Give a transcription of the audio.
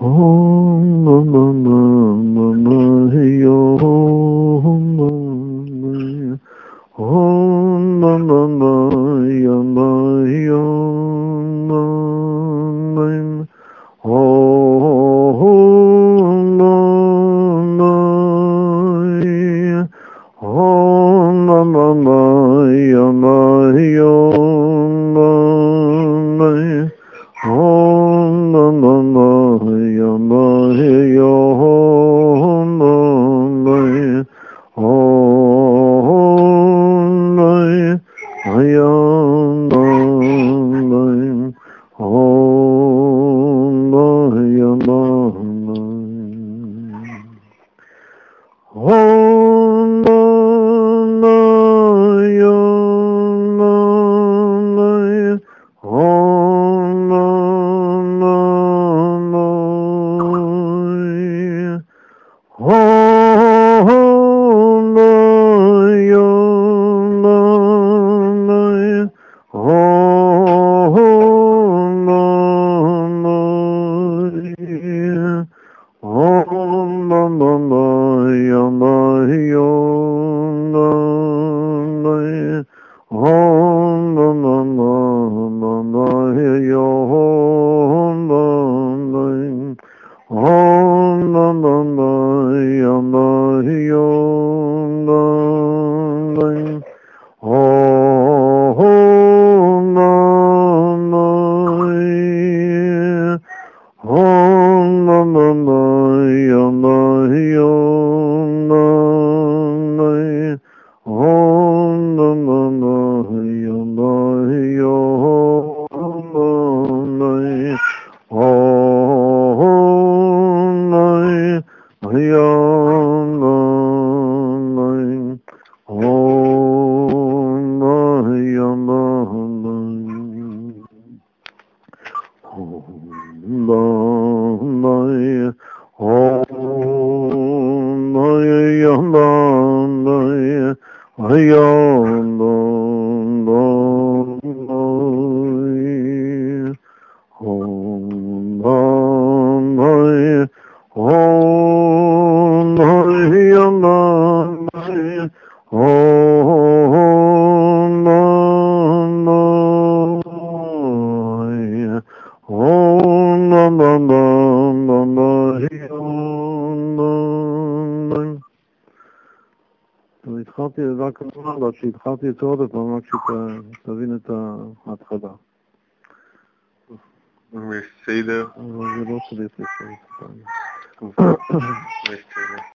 Oh. i am Om Hey, yo. התחלתי רק אמר לה שהתחלתי את זה עוד פעם, רק שתבין את ההתחלה. בסדר. אבל זה לא צריך לסדר. בסדר.